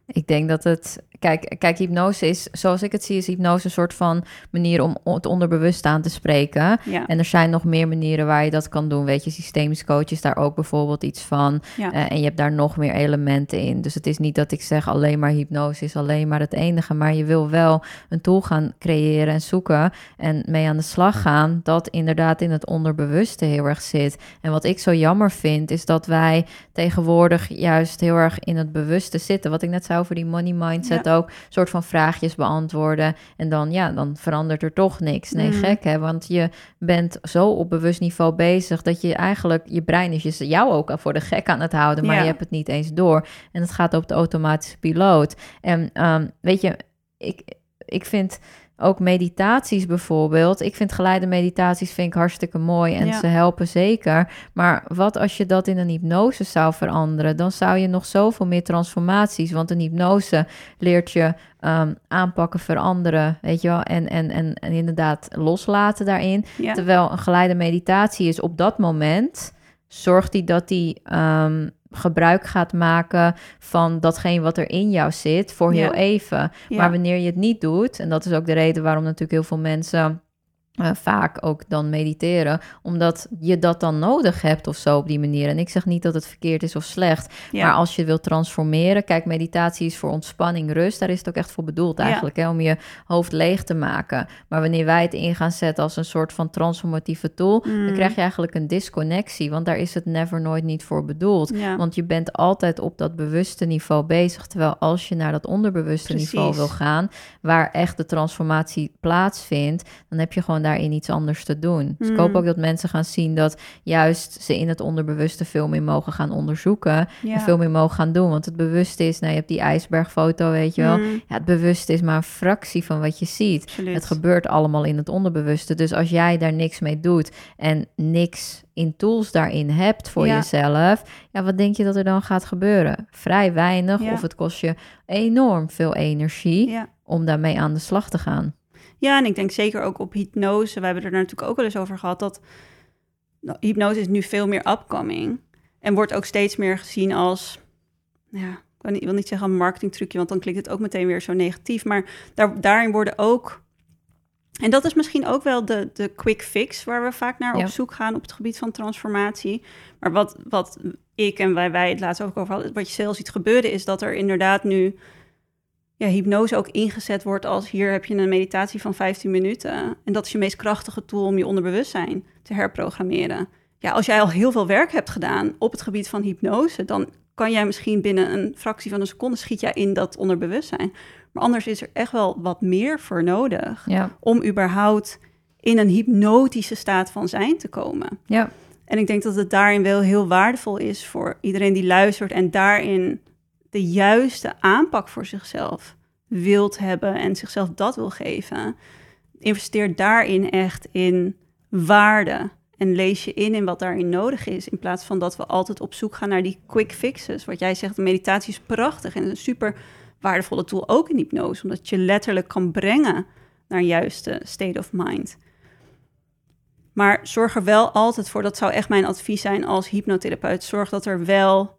[SPEAKER 3] Ik denk dat het Kijk, kijk, hypnose is, zoals ik het zie, is hypnose een soort van manier om het onderbewust aan te spreken.
[SPEAKER 1] Ja.
[SPEAKER 3] En er zijn nog meer manieren waar je dat kan doen. Weet je, systemisch coach is daar ook bijvoorbeeld iets van.
[SPEAKER 1] Ja.
[SPEAKER 3] Eh, en je hebt daar nog meer elementen in. Dus het is niet dat ik zeg alleen maar hypnose is alleen maar het enige. Maar je wil wel een tool gaan creëren en zoeken en mee aan de slag gaan. Dat inderdaad in het onderbewuste heel erg zit. En wat ik zo jammer vind, is dat wij tegenwoordig juist heel erg in het bewuste zitten. Wat ik net zei over die money mindset ook soort van vraagjes beantwoorden. En dan, ja, dan verandert er toch niks. Nee,
[SPEAKER 1] Mhm.
[SPEAKER 3] gek hè, want je bent zo op bewust niveau bezig dat je eigenlijk, je brein is je, jou ook voor de gek aan het houden, maar
[SPEAKER 1] Ja.
[SPEAKER 3] je hebt het niet eens door. En het gaat op de automatische piloot. En ehm, weet je, ik, ik vind ook meditaties bijvoorbeeld. Ik vind geleide meditaties vind ik hartstikke mooi en
[SPEAKER 1] Ja.
[SPEAKER 3] ze helpen zeker. Maar wat als je dat in een hypnose zou veranderen? Dan zou je nog zoveel meer transformaties. Want een hypnose leert je ehm, aanpakken, veranderen, weet je wel. En, en, en, en inderdaad loslaten daarin.
[SPEAKER 1] Ja.
[SPEAKER 3] Terwijl een geleide meditatie is op dat moment... zorgt die dat die ehm, gebruik gaat maken van datgene wat er in jou zit voor heel
[SPEAKER 1] Ja.
[SPEAKER 3] even. Maar wanneer je het niet doet, en dat is ook de reden waarom natuurlijk heel veel mensen eh, vaak ook dan mediteren, omdat je dat dan nodig hebt of zo op die manier. En ik zeg niet dat het verkeerd is of slecht,
[SPEAKER 1] Ja.
[SPEAKER 3] maar als je wilt transformeren, kijk, meditatie is voor ontspanning, rust, daar is het ook echt voor bedoeld
[SPEAKER 1] Ja.
[SPEAKER 3] eigenlijk, hè, om je hoofd leeg te maken. Maar wanneer wij het in gaan zetten als een soort van transformatieve tool,
[SPEAKER 1] Mm.
[SPEAKER 3] dan krijg je eigenlijk een disconnectie, want daar is het never nooit niet voor bedoeld.
[SPEAKER 1] Ja.
[SPEAKER 3] Want je bent altijd op dat bewuste niveau bezig. Terwijl als je naar dat onderbewuste
[SPEAKER 1] Precies.
[SPEAKER 3] niveau wil gaan, waar echt de transformatie plaatsvindt, dan heb je gewoon daarin iets anders te doen. Dus ik hoop
[SPEAKER 1] Mm.
[SPEAKER 3] ook dat mensen gaan zien dat juist ze in het onderbewuste veel meer mogen gaan onderzoeken
[SPEAKER 1] Ja.
[SPEAKER 3] en veel meer mogen gaan doen. Want het bewuste is, nou je hebt die ijsbergfoto, weet je wel.
[SPEAKER 1] Mm,
[SPEAKER 3] Ja, het bewuste is maar een fractie van wat je ziet.
[SPEAKER 1] absoluut.
[SPEAKER 3] Het gebeurt allemaal in het onderbewuste. Dus als jij daar niks mee doet en niks in tools daarin hebt voor
[SPEAKER 1] Ja.
[SPEAKER 3] jezelf, ja, wat denk je dat er dan gaat gebeuren? Vrij weinig
[SPEAKER 1] Ja.
[SPEAKER 3] of het kost je enorm veel energie
[SPEAKER 1] Ja.
[SPEAKER 3] om daarmee aan de slag te gaan.
[SPEAKER 1] Ja, en ik denk zeker ook op hypnose. We hebben er natuurlijk ook wel eens over gehad dat nou, hypnose is nu veel meer upcoming. En wordt ook steeds meer gezien als, ja, ik wil niet, zeggen een marketingtrucje, want dan klinkt het ook meteen weer zo negatief. Maar daar, daarin worden ook, en dat is misschien ook wel de, de quick fix waar we vaak naar
[SPEAKER 3] Ja.
[SPEAKER 1] op zoek gaan op het gebied van transformatie. Maar wat, wat ik en wij, wij het laatst ook over hadden, wat je zelf ziet gebeuren, is dat er inderdaad nu ja, hypnose ook ingezet wordt als hier heb je een meditatie van 15 minuten. En dat is je meest krachtige tool om je onderbewustzijn te herprogrammeren. Ja, als jij al heel veel werk hebt gedaan op het gebied van hypnose, dan kan jij misschien binnen een fractie van een seconde schiet jij in dat onderbewustzijn. Maar anders is er echt wel wat meer voor nodig
[SPEAKER 3] Ja,
[SPEAKER 1] om überhaupt in een hypnotische staat van zijn te komen.
[SPEAKER 3] ja,
[SPEAKER 1] En ik denk dat het daarin wel heel waardevol is voor iedereen die luistert en daarin de juiste aanpak voor zichzelf wilt hebben en zichzelf dat wil geven. Investeer daarin echt in waarde en lees je in in wat daarin nodig is. In plaats van dat we altijd op zoek gaan naar die quick fixes. Wat jij zegt, meditatie is prachtig en een super waardevolle tool ook in hypnose, omdat je letterlijk kan brengen naar een juiste state of mind. Maar zorg er wel altijd voor, dat zou echt mijn advies zijn als hypnotherapeut. Zorg dat er wel,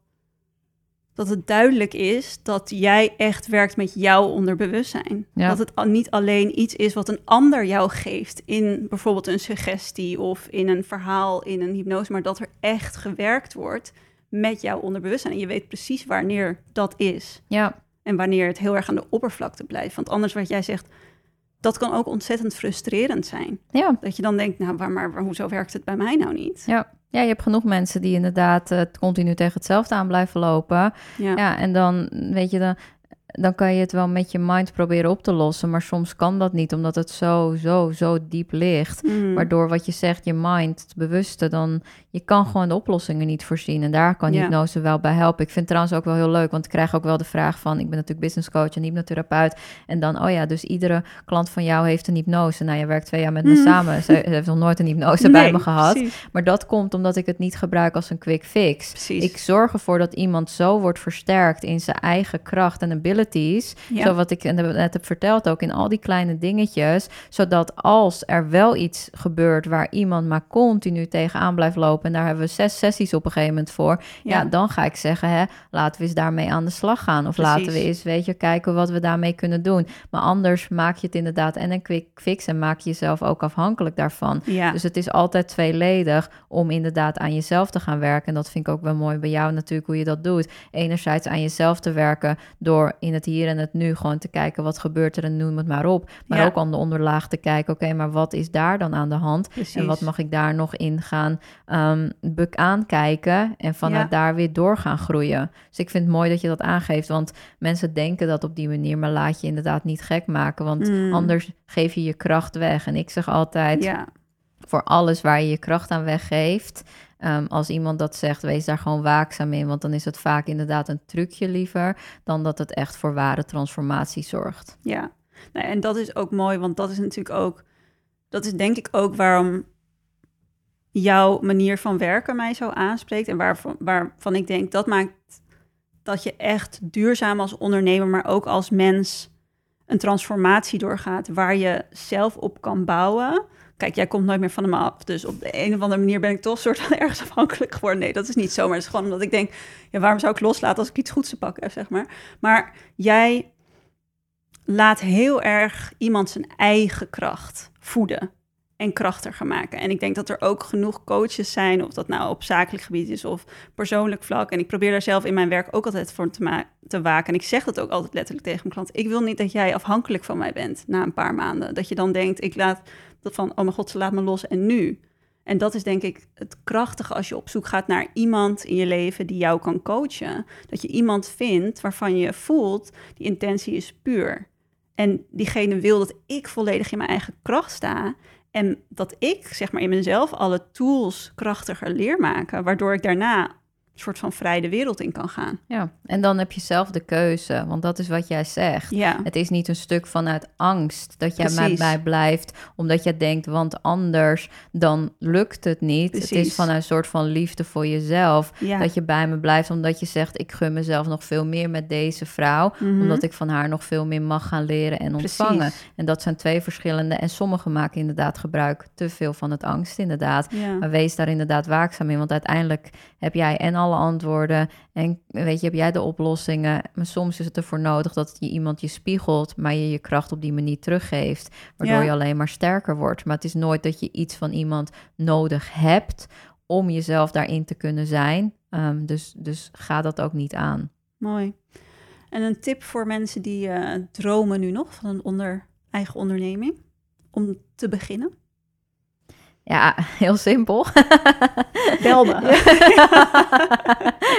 [SPEAKER 1] dat het duidelijk is dat jij echt werkt met jouw onderbewustzijn.
[SPEAKER 3] Ja.
[SPEAKER 1] Dat het niet alleen iets is wat een ander jou geeft in bijvoorbeeld een suggestie of in een verhaal, in een hypnose, maar dat er echt gewerkt wordt met jouw onderbewustzijn. En je weet precies wanneer dat is
[SPEAKER 3] ja,
[SPEAKER 1] en wanneer het heel erg aan de oppervlakte blijft. Want anders wat jij zegt, dat kan ook ontzettend frustrerend zijn.
[SPEAKER 3] ja.
[SPEAKER 1] Dat je dan denkt, nou, waar, maar, maar hoezo werkt het bij mij nou niet?
[SPEAKER 3] Ja. Ja, je hebt genoeg mensen die inderdaad eh, continu tegen hetzelfde aan blijven lopen.
[SPEAKER 1] Ja,
[SPEAKER 3] Ja, en dan weet je dan. dan kan je het wel met je mind proberen op te lossen. Maar soms kan dat niet, omdat het zo, zo, zo diep ligt.
[SPEAKER 1] Mm.
[SPEAKER 3] Waardoor wat je zegt, je mind, het bewuste, dan je kan gewoon de oplossingen niet voorzien. En daar kan
[SPEAKER 1] Ja.
[SPEAKER 3] hypnose wel bij helpen. Ik vind het trouwens ook wel heel leuk, want ik krijg ook wel de vraag van, ik ben natuurlijk business coach en hypnotherapeut. En dan, oh ja, dus iedere klant van jou heeft een hypnose. Nou, je werkt twee jaar met me
[SPEAKER 1] Mhm.
[SPEAKER 3] samen. Ze, ze heeft nog nooit een hypnose bij me gehad.
[SPEAKER 1] Precies.
[SPEAKER 3] Maar dat komt omdat ik het niet gebruik als een quick fix.
[SPEAKER 1] precies.
[SPEAKER 3] Ik zorg ervoor dat iemand zo wordt versterkt in zijn eigen kracht en abilities.
[SPEAKER 1] Ja.
[SPEAKER 3] Zo wat ik net heb verteld ook in al die kleine dingetjes. Zodat als er wel iets gebeurt waar iemand maar continu tegenaan blijft lopen. En daar hebben we zes sessies op een gegeven moment voor. Ja,
[SPEAKER 1] Ja.
[SPEAKER 3] dan ga ik zeggen, hè, laten we eens daarmee aan de slag gaan. Of laten we eens, weet je, kijken wat we daarmee kunnen doen. Maar anders maak je het inderdaad en een quick fix. En maak je jezelf ook afhankelijk daarvan.
[SPEAKER 1] ja.
[SPEAKER 3] Dus het is altijd tweeledig om inderdaad aan jezelf te gaan werken. En dat vind ik ook wel mooi bij jou natuurlijk, hoe je dat doet. Enerzijds aan jezelf te werken door in het hier en het nu gewoon te kijken wat gebeurt er en noem het maar op. Maar
[SPEAKER 1] Ja.
[SPEAKER 3] ook aan de onderlaag te kijken, oké, maar wat is daar dan aan de hand?
[SPEAKER 1] precies.
[SPEAKER 3] En wat mag ik daar nog in gaan ehm, buk aankijken en vanuit
[SPEAKER 1] Ja.
[SPEAKER 3] daar weer door gaan groeien? Dus ik vind het mooi dat je dat aangeeft, want mensen denken dat op die manier, maar laat je inderdaad niet gek maken, want
[SPEAKER 1] Mm.
[SPEAKER 3] anders geef je je kracht weg. En ik zeg altijd,
[SPEAKER 1] Ja,
[SPEAKER 3] voor alles waar je je kracht aan weggeeft. Ehm, als iemand dat zegt, wees daar gewoon waakzaam in. Want dan is het vaak inderdaad een trucje liever dan dat het echt voor ware transformatie zorgt.
[SPEAKER 1] ja. Nou, en dat is ook mooi, want dat is natuurlijk ook... Dat is denk ik ook waarom jouw manier van werken mij zo aanspreekt. En waarvan, ik denk, dat maakt dat je echt duurzaam als ondernemer... maar ook als mens een transformatie doorgaat... waar je zelf op kan bouwen... Kijk, jij komt nooit meer van hem af. Dus op de een of andere manier ben ik toch soort van ergens afhankelijk geworden. Nee, dat is niet zo. Maar het is gewoon omdat ik denk... Ja, waarom zou ik loslaten als ik iets goeds te pakken zeg maar. Maar jij laat heel erg iemand zijn eigen kracht voeden en krachtiger maken. En ik denk dat er ook genoeg coaches zijn, of dat nou op zakelijk gebied is of persoonlijk vlak. En ik probeer daar zelf in mijn werk ook altijd voor te, te waken. En ik zeg dat ook altijd letterlijk tegen mijn klant. Ik wil niet dat jij afhankelijk van mij bent na een paar maanden. Dat je dan denkt, ik laat dat van, oh mijn god, ze laat me los en nu. En dat is denk ik het krachtige als je op zoek gaat naar iemand in je leven die jou kan coachen. Dat je iemand vindt waarvan je voelt, die intentie is puur. En diegene wil dat ik volledig in mijn eigen kracht sta. En dat ik, zeg maar, in mezelf alle tools krachtiger leer maken. Waardoor ik daarna soort van vrij de wereld in kan gaan.
[SPEAKER 3] Ja, en dan heb je zelf de keuze, want dat is wat jij zegt.
[SPEAKER 1] Ja,
[SPEAKER 3] Het is niet een stuk vanuit angst dat jij met
[SPEAKER 1] Precies.
[SPEAKER 3] mij blijft, omdat jij denkt, want anders dan lukt het niet. Het is
[SPEAKER 1] Precies.
[SPEAKER 3] vanuit een soort van liefde voor jezelf
[SPEAKER 1] ja.
[SPEAKER 3] dat je bij me blijft, omdat je zegt, ik gun mezelf nog veel meer met deze vrouw,
[SPEAKER 1] Mhm.
[SPEAKER 3] omdat ik van haar nog veel meer mag gaan leren en ontvangen.
[SPEAKER 1] Precies.
[SPEAKER 3] En dat zijn twee verschillende. En sommigen maken inderdaad gebruik te veel van het angst, inderdaad.
[SPEAKER 1] Ja.
[SPEAKER 3] Maar wees daar inderdaad waakzaam in, want uiteindelijk heb jij en alle antwoorden en weet je, heb jij de oplossingen. Maar soms is het ervoor nodig dat je iemand je spiegelt, maar je je kracht op die manier teruggeeft, waardoor
[SPEAKER 1] Ja.
[SPEAKER 3] je alleen maar sterker wordt. Maar het is nooit dat je iets van iemand nodig hebt om jezelf daarin te kunnen zijn. Ehm, dus, dus ga dat ook niet aan.
[SPEAKER 1] Mooi. En een tip voor mensen die eh, dromen nu nog van een onder, eigen onderneming? Om te beginnen?
[SPEAKER 3] Ja, heel simpel.
[SPEAKER 1] Bel me.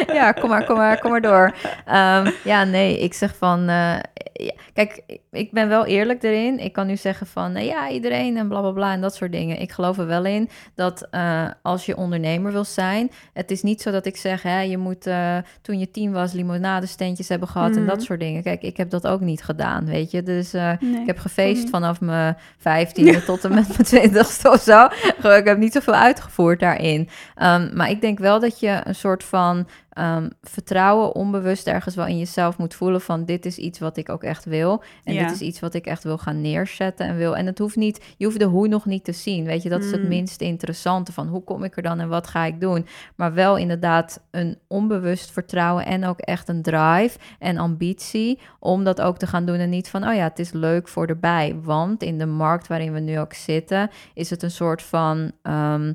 [SPEAKER 3] ja, kom maar, kom maar, kom maar door. Ehm, ja, nee, ik zeg van... eh, ja, kijk, ik ben wel eerlijk erin. Ik kan nu zeggen van, eh, ja, iedereen en bla, bla, bla en dat soort dingen. Ik geloof er wel in dat eh, als je ondernemer wil zijn... Het is niet zo dat ik zeg, hè, je moet eh, toen je tien was... limonadestentjes hebben gehad en dat soort dingen. Kijk, ik heb dat ook niet gedaan, weet je. Dus
[SPEAKER 1] Nee.
[SPEAKER 3] ik heb gefeest
[SPEAKER 1] Mhm.
[SPEAKER 3] vanaf mijn vijftiende tot en met mijn twintigste of zo. Gewoon, Ik heb niet zoveel uitgevoerd daarin. Ehm, maar ik denk wel dat je een soort van ehm, vertrouwen onbewust ergens wel in jezelf moet voelen van dit is iets wat ik ook echt wil. En
[SPEAKER 1] Ja.
[SPEAKER 3] dit is iets wat ik echt wil gaan neerzetten en wil. En het hoeft niet, je hoeft de hoe nog niet te zien. Weet je, dat is het
[SPEAKER 1] Mm.
[SPEAKER 3] minst interessante van hoe kom ik er dan en wat ga ik doen. Maar wel inderdaad een onbewust vertrouwen en ook echt een drive en ambitie om dat ook te gaan doen. En niet van, oh ja, het is leuk voor erbij. Want in de markt waarin we nu ook zitten, is het een soort van ehm,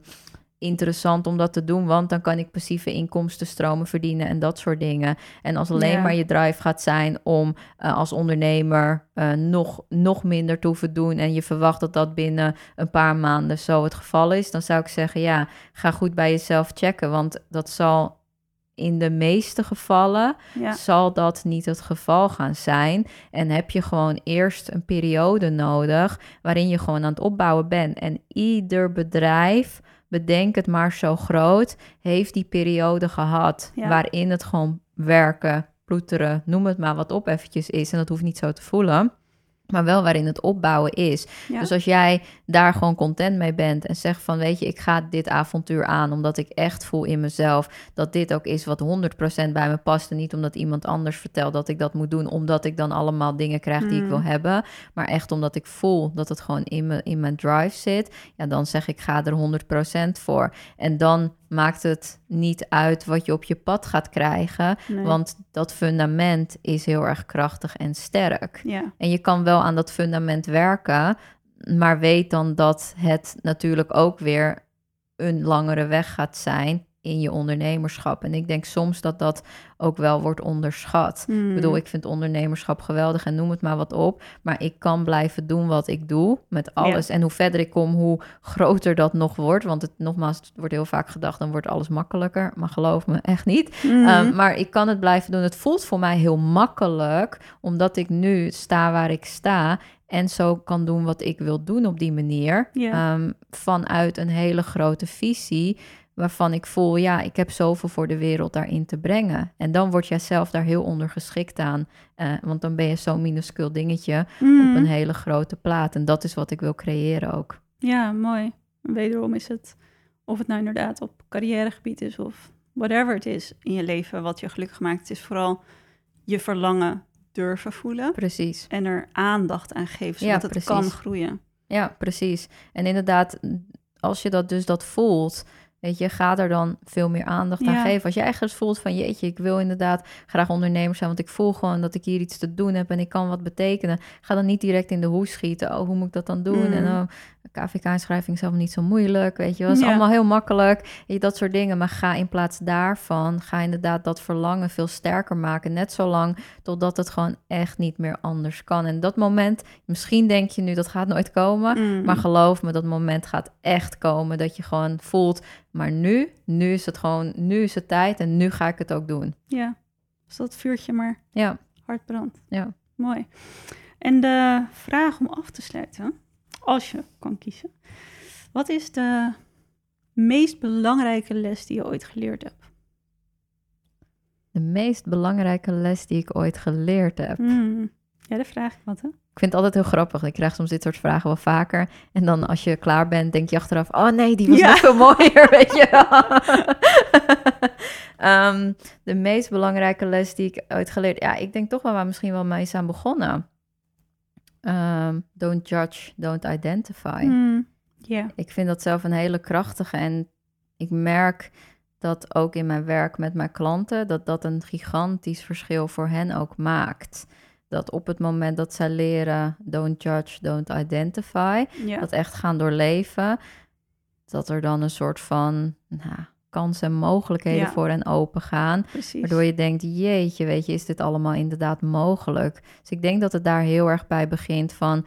[SPEAKER 3] interessant om dat te doen. Want dan kan ik passieve inkomstenstromen verdienen en dat soort dingen. En als alleen
[SPEAKER 1] Ja.
[SPEAKER 3] maar je drive gaat zijn om eh, als ondernemer eh, nog, nog minder te hoeven doen. En je verwacht dat dat binnen een paar maanden zo het geval is. Dan zou ik zeggen, ja, ga goed bij jezelf checken. Want dat zal in de meeste gevallen
[SPEAKER 1] Ja.
[SPEAKER 3] zal dat niet het geval gaan zijn. En heb je gewoon eerst een periode nodig waarin je gewoon aan het opbouwen bent. En ieder bedrijf, bedenk het maar zo groot, heeft die periode gehad
[SPEAKER 1] Ja.
[SPEAKER 3] waarin het gewoon werken, ploeteren, noem het maar wat op eventjes is. En dat hoeft niet zo te voelen. Maar wel waarin het opbouwen is.
[SPEAKER 1] Ja.
[SPEAKER 3] Dus als jij daar gewoon content mee bent en zegt van weet je, ik ga dit avontuur aan omdat ik echt voel in mezelf dat dit ook is wat 100% bij me past en niet omdat iemand anders vertelt dat ik dat moet doen omdat ik dan allemaal dingen krijg die ik
[SPEAKER 1] Mm.
[SPEAKER 3] wil hebben, maar echt omdat ik voel dat het gewoon in, me, in mijn drive zit, ja dan zeg ik ga er 100% voor. En dan maakt het niet uit wat je op je pad gaat krijgen,
[SPEAKER 1] Nee.
[SPEAKER 3] want dat fundament is heel erg krachtig en sterk.
[SPEAKER 1] Ja.
[SPEAKER 3] En je kan wel aan dat fundament werken, maar weet dan dat het natuurlijk ook weer een langere weg gaat zijn in je ondernemerschap. En ik denk soms dat dat ook wel wordt onderschat.
[SPEAKER 1] Hmm.
[SPEAKER 3] Ik bedoel, ik vind ondernemerschap geweldig en noem het maar wat op. Maar ik kan blijven doen wat ik doe met alles. En hoe verder ik kom, hoe groter dat nog wordt. Want het, nogmaals, het wordt heel vaak gedacht, dan wordt alles makkelijker. Maar geloof me, echt niet.
[SPEAKER 1] Mhm.
[SPEAKER 3] Ehm, maar ik kan het blijven doen. Het voelt voor mij heel makkelijk, omdat ik nu sta waar ik sta en zo kan doen wat ik wil doen op die manier. Ehm, vanuit een hele grote visie, waarvan ik voel, ja, ik heb zoveel voor de wereld daarin te brengen. En dan word jij zelf daar heel ondergeschikt aan, eh, want dan ben je zo'n minuscuul dingetje op een hele grote plaat. En dat is wat ik wil creëren ook.
[SPEAKER 1] Ja, mooi. Wederom is het, of het nou inderdaad op carrièregebied is of whatever het is in je leven wat je gelukkig maakt, het is vooral je verlangen durven voelen
[SPEAKER 3] Precies.
[SPEAKER 1] en er aandacht aan geven,
[SPEAKER 3] Ja,
[SPEAKER 1] zodat het
[SPEAKER 3] precies.
[SPEAKER 1] kan groeien.
[SPEAKER 3] Ja, precies. En inderdaad, als je dat dus dat voelt, weet je, ga er dan veel meer aandacht aan
[SPEAKER 1] Ja.
[SPEAKER 3] geven. Als je eigenlijk voelt van, jeetje, ik wil inderdaad graag ondernemer zijn, want ik voel gewoon dat ik hier iets te doen heb en ik kan wat betekenen. Ga dan niet direct in de hoes schieten. Oh, hoe moet ik dat dan doen?
[SPEAKER 1] Mm.
[SPEAKER 3] En oh, KVK-schrijving is helemaal niet zo moeilijk, weet je wel. Het is
[SPEAKER 1] Ja.
[SPEAKER 3] allemaal heel makkelijk, dat soort dingen. Maar ga in plaats daarvan, ga inderdaad dat verlangen veel sterker maken. Net zolang totdat het gewoon echt niet meer anders kan. En dat moment, misschien denk je nu, dat gaat nooit komen.
[SPEAKER 1] Mm.
[SPEAKER 3] Maar geloof me, dat moment gaat echt komen. Dat je gewoon voelt, maar nu, nu is het gewoon, nu is het tijd en nu ga ik het ook doen.
[SPEAKER 1] Ja, als dat vuurtje maar
[SPEAKER 3] Ja,
[SPEAKER 1] hard brandt.
[SPEAKER 3] ja.
[SPEAKER 1] Mooi. En de vraag om af te sluiten, als je kan kiezen. Wat is de meest belangrijke les die je ooit geleerd hebt?
[SPEAKER 3] De meest belangrijke les die ik ooit geleerd heb.
[SPEAKER 1] Hmm. Ja, dat vraag ik wat, hè?
[SPEAKER 3] Ik vind het altijd heel grappig. Ik krijg soms dit soort vragen wel vaker. En dan als je klaar bent, denk je achteraf... oh nee, die was
[SPEAKER 1] Ja.
[SPEAKER 3] nog veel mooier, weet je. Ehm, de meest belangrijke les die ik ooit geleerd... Ja, ik denk toch wel waar misschien wel mee is aan begonnen. Ehm, don't judge, don't identify.
[SPEAKER 1] Ja.
[SPEAKER 3] Ik vind dat zelf een hele krachtige. En ik merk dat ook in mijn werk met mijn klanten, dat dat een gigantisch verschil voor hen ook maakt. Dat op het moment dat zij leren, don't judge, don't identify, dat echt gaan doorleven, dat er dan een soort van nou, kansen en mogelijkheden
[SPEAKER 1] Ja.
[SPEAKER 3] voor hen open gaan.
[SPEAKER 1] precies.
[SPEAKER 3] Waardoor je denkt, jeetje, weet je, is dit allemaal inderdaad mogelijk? Dus ik denk dat het daar heel erg bij begint van...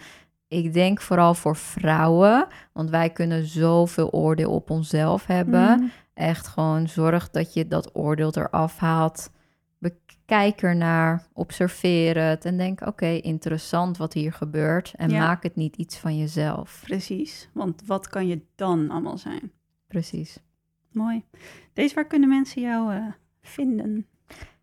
[SPEAKER 3] Ik denk vooral voor vrouwen, want wij kunnen zoveel oordeel op onszelf hebben.
[SPEAKER 1] Hmm.
[SPEAKER 3] Echt gewoon zorg dat je dat oordeel eraf haalt. Bekijk ernaar, observeer het en denk, oké, interessant wat hier gebeurt. En
[SPEAKER 1] Ja.
[SPEAKER 3] maak het niet iets van jezelf.
[SPEAKER 1] Precies. Want wat kan je dan allemaal zijn?
[SPEAKER 3] Precies.
[SPEAKER 1] Mooi. Deze, waar kunnen mensen jou eh, vinden?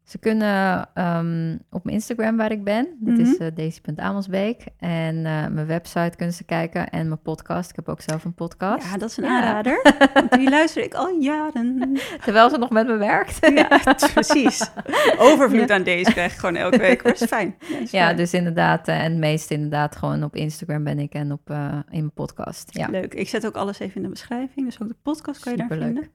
[SPEAKER 3] Ze kunnen ehm, op mijn Instagram waar ik ben, dat is uh, daisy.amelsbeek. En eh, mijn website kunnen ze kijken en mijn podcast. Ik heb ook zelf een podcast.
[SPEAKER 1] Ja, dat is een
[SPEAKER 3] Ja.
[SPEAKER 1] aanrader. Want die luister ik al jaren.
[SPEAKER 3] Terwijl ze nog met me werkt.
[SPEAKER 1] Ja, precies. Overvloed aan deze krijg ik gewoon elke week. Dat is fijn. Ja, dat is
[SPEAKER 3] Ja,
[SPEAKER 1] fijn.
[SPEAKER 3] dus inderdaad, en meest inderdaad gewoon op Instagram ben ik en op, in mijn podcast. Ja.
[SPEAKER 1] Leuk. Ik zet ook alles even in de beschrijving. Dus ook de podcast kan je daar vinden.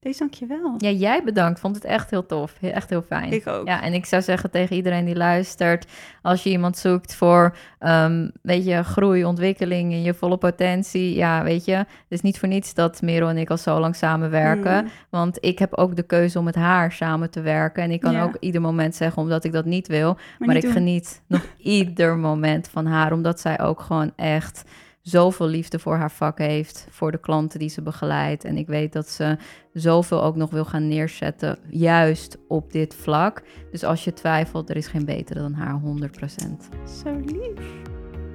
[SPEAKER 1] Deze, dankjewel.
[SPEAKER 3] ja, jij bedankt. Vond het echt heel tof. Echt heel fijn.
[SPEAKER 1] Ik ook.
[SPEAKER 3] Ja, en ik zou zeggen tegen iedereen die luistert, als je iemand zoekt voor, ehm, weet je, groei, ontwikkeling in je volle potentie, ja, weet je, het is niet voor niets dat Merel en ik al zo lang samenwerken,
[SPEAKER 1] Mm.
[SPEAKER 3] want ik heb ook de keuze om met haar samen te werken en ik kan
[SPEAKER 1] Ja.
[SPEAKER 3] ook ieder moment zeggen omdat ik dat niet wil, maar,
[SPEAKER 1] niet
[SPEAKER 3] ik
[SPEAKER 1] doen.
[SPEAKER 3] geniet nog ieder moment van haar, omdat zij ook gewoon echt zoveel liefde voor haar vak heeft, voor de klanten die ze begeleidt. En ik weet dat ze zoveel ook nog wil gaan neerzetten, juist op dit vlak. Dus als je twijfelt, er is geen betere dan haar, 100%.
[SPEAKER 4] Zo lief.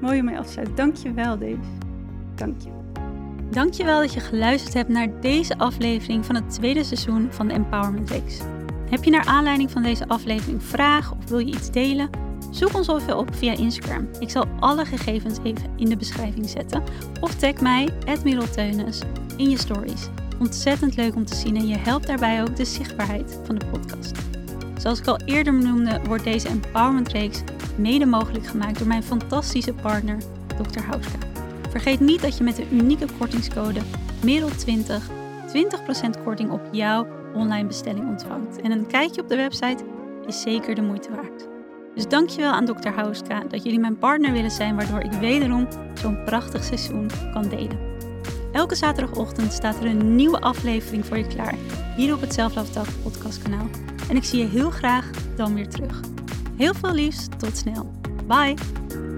[SPEAKER 4] Mooi om mee af te sluiten. Dank je wel, Dave. Dank je.
[SPEAKER 1] Dankjewel dat je geluisterd hebt naar deze aflevering van het tweede seizoen van de Empowerment Reeks. Heb je naar aanleiding van deze aflevering vragen of wil je iets delen? Zoek ons even op via Instagram. Ik zal alle gegevens even in de beschrijving zetten. Of tag mij, Teunis, in je stories. Ontzettend leuk om te zien en je helpt daarbij ook de zichtbaarheid van de podcast. Zoals ik al eerder noemde, wordt deze Empowerment Reeks mede mogelijk gemaakt door mijn fantastische partner, Dr. Houska. Vergeet niet dat je met de unieke kortingscode MEREL20 20% korting op jouw online bestelling ontvangt. En een kijkje op de website is zeker de moeite waard. Dus dankjewel aan Dr. Houska dat jullie mijn partner willen zijn, waardoor ik wederom zo'n prachtig seizoen kan delen. Elke zaterdagochtend staat er een nieuwe aflevering voor je klaar, hier op het Self podcastkanaal. En ik zie je heel graag dan weer terug. Heel veel liefs, tot snel. Bye!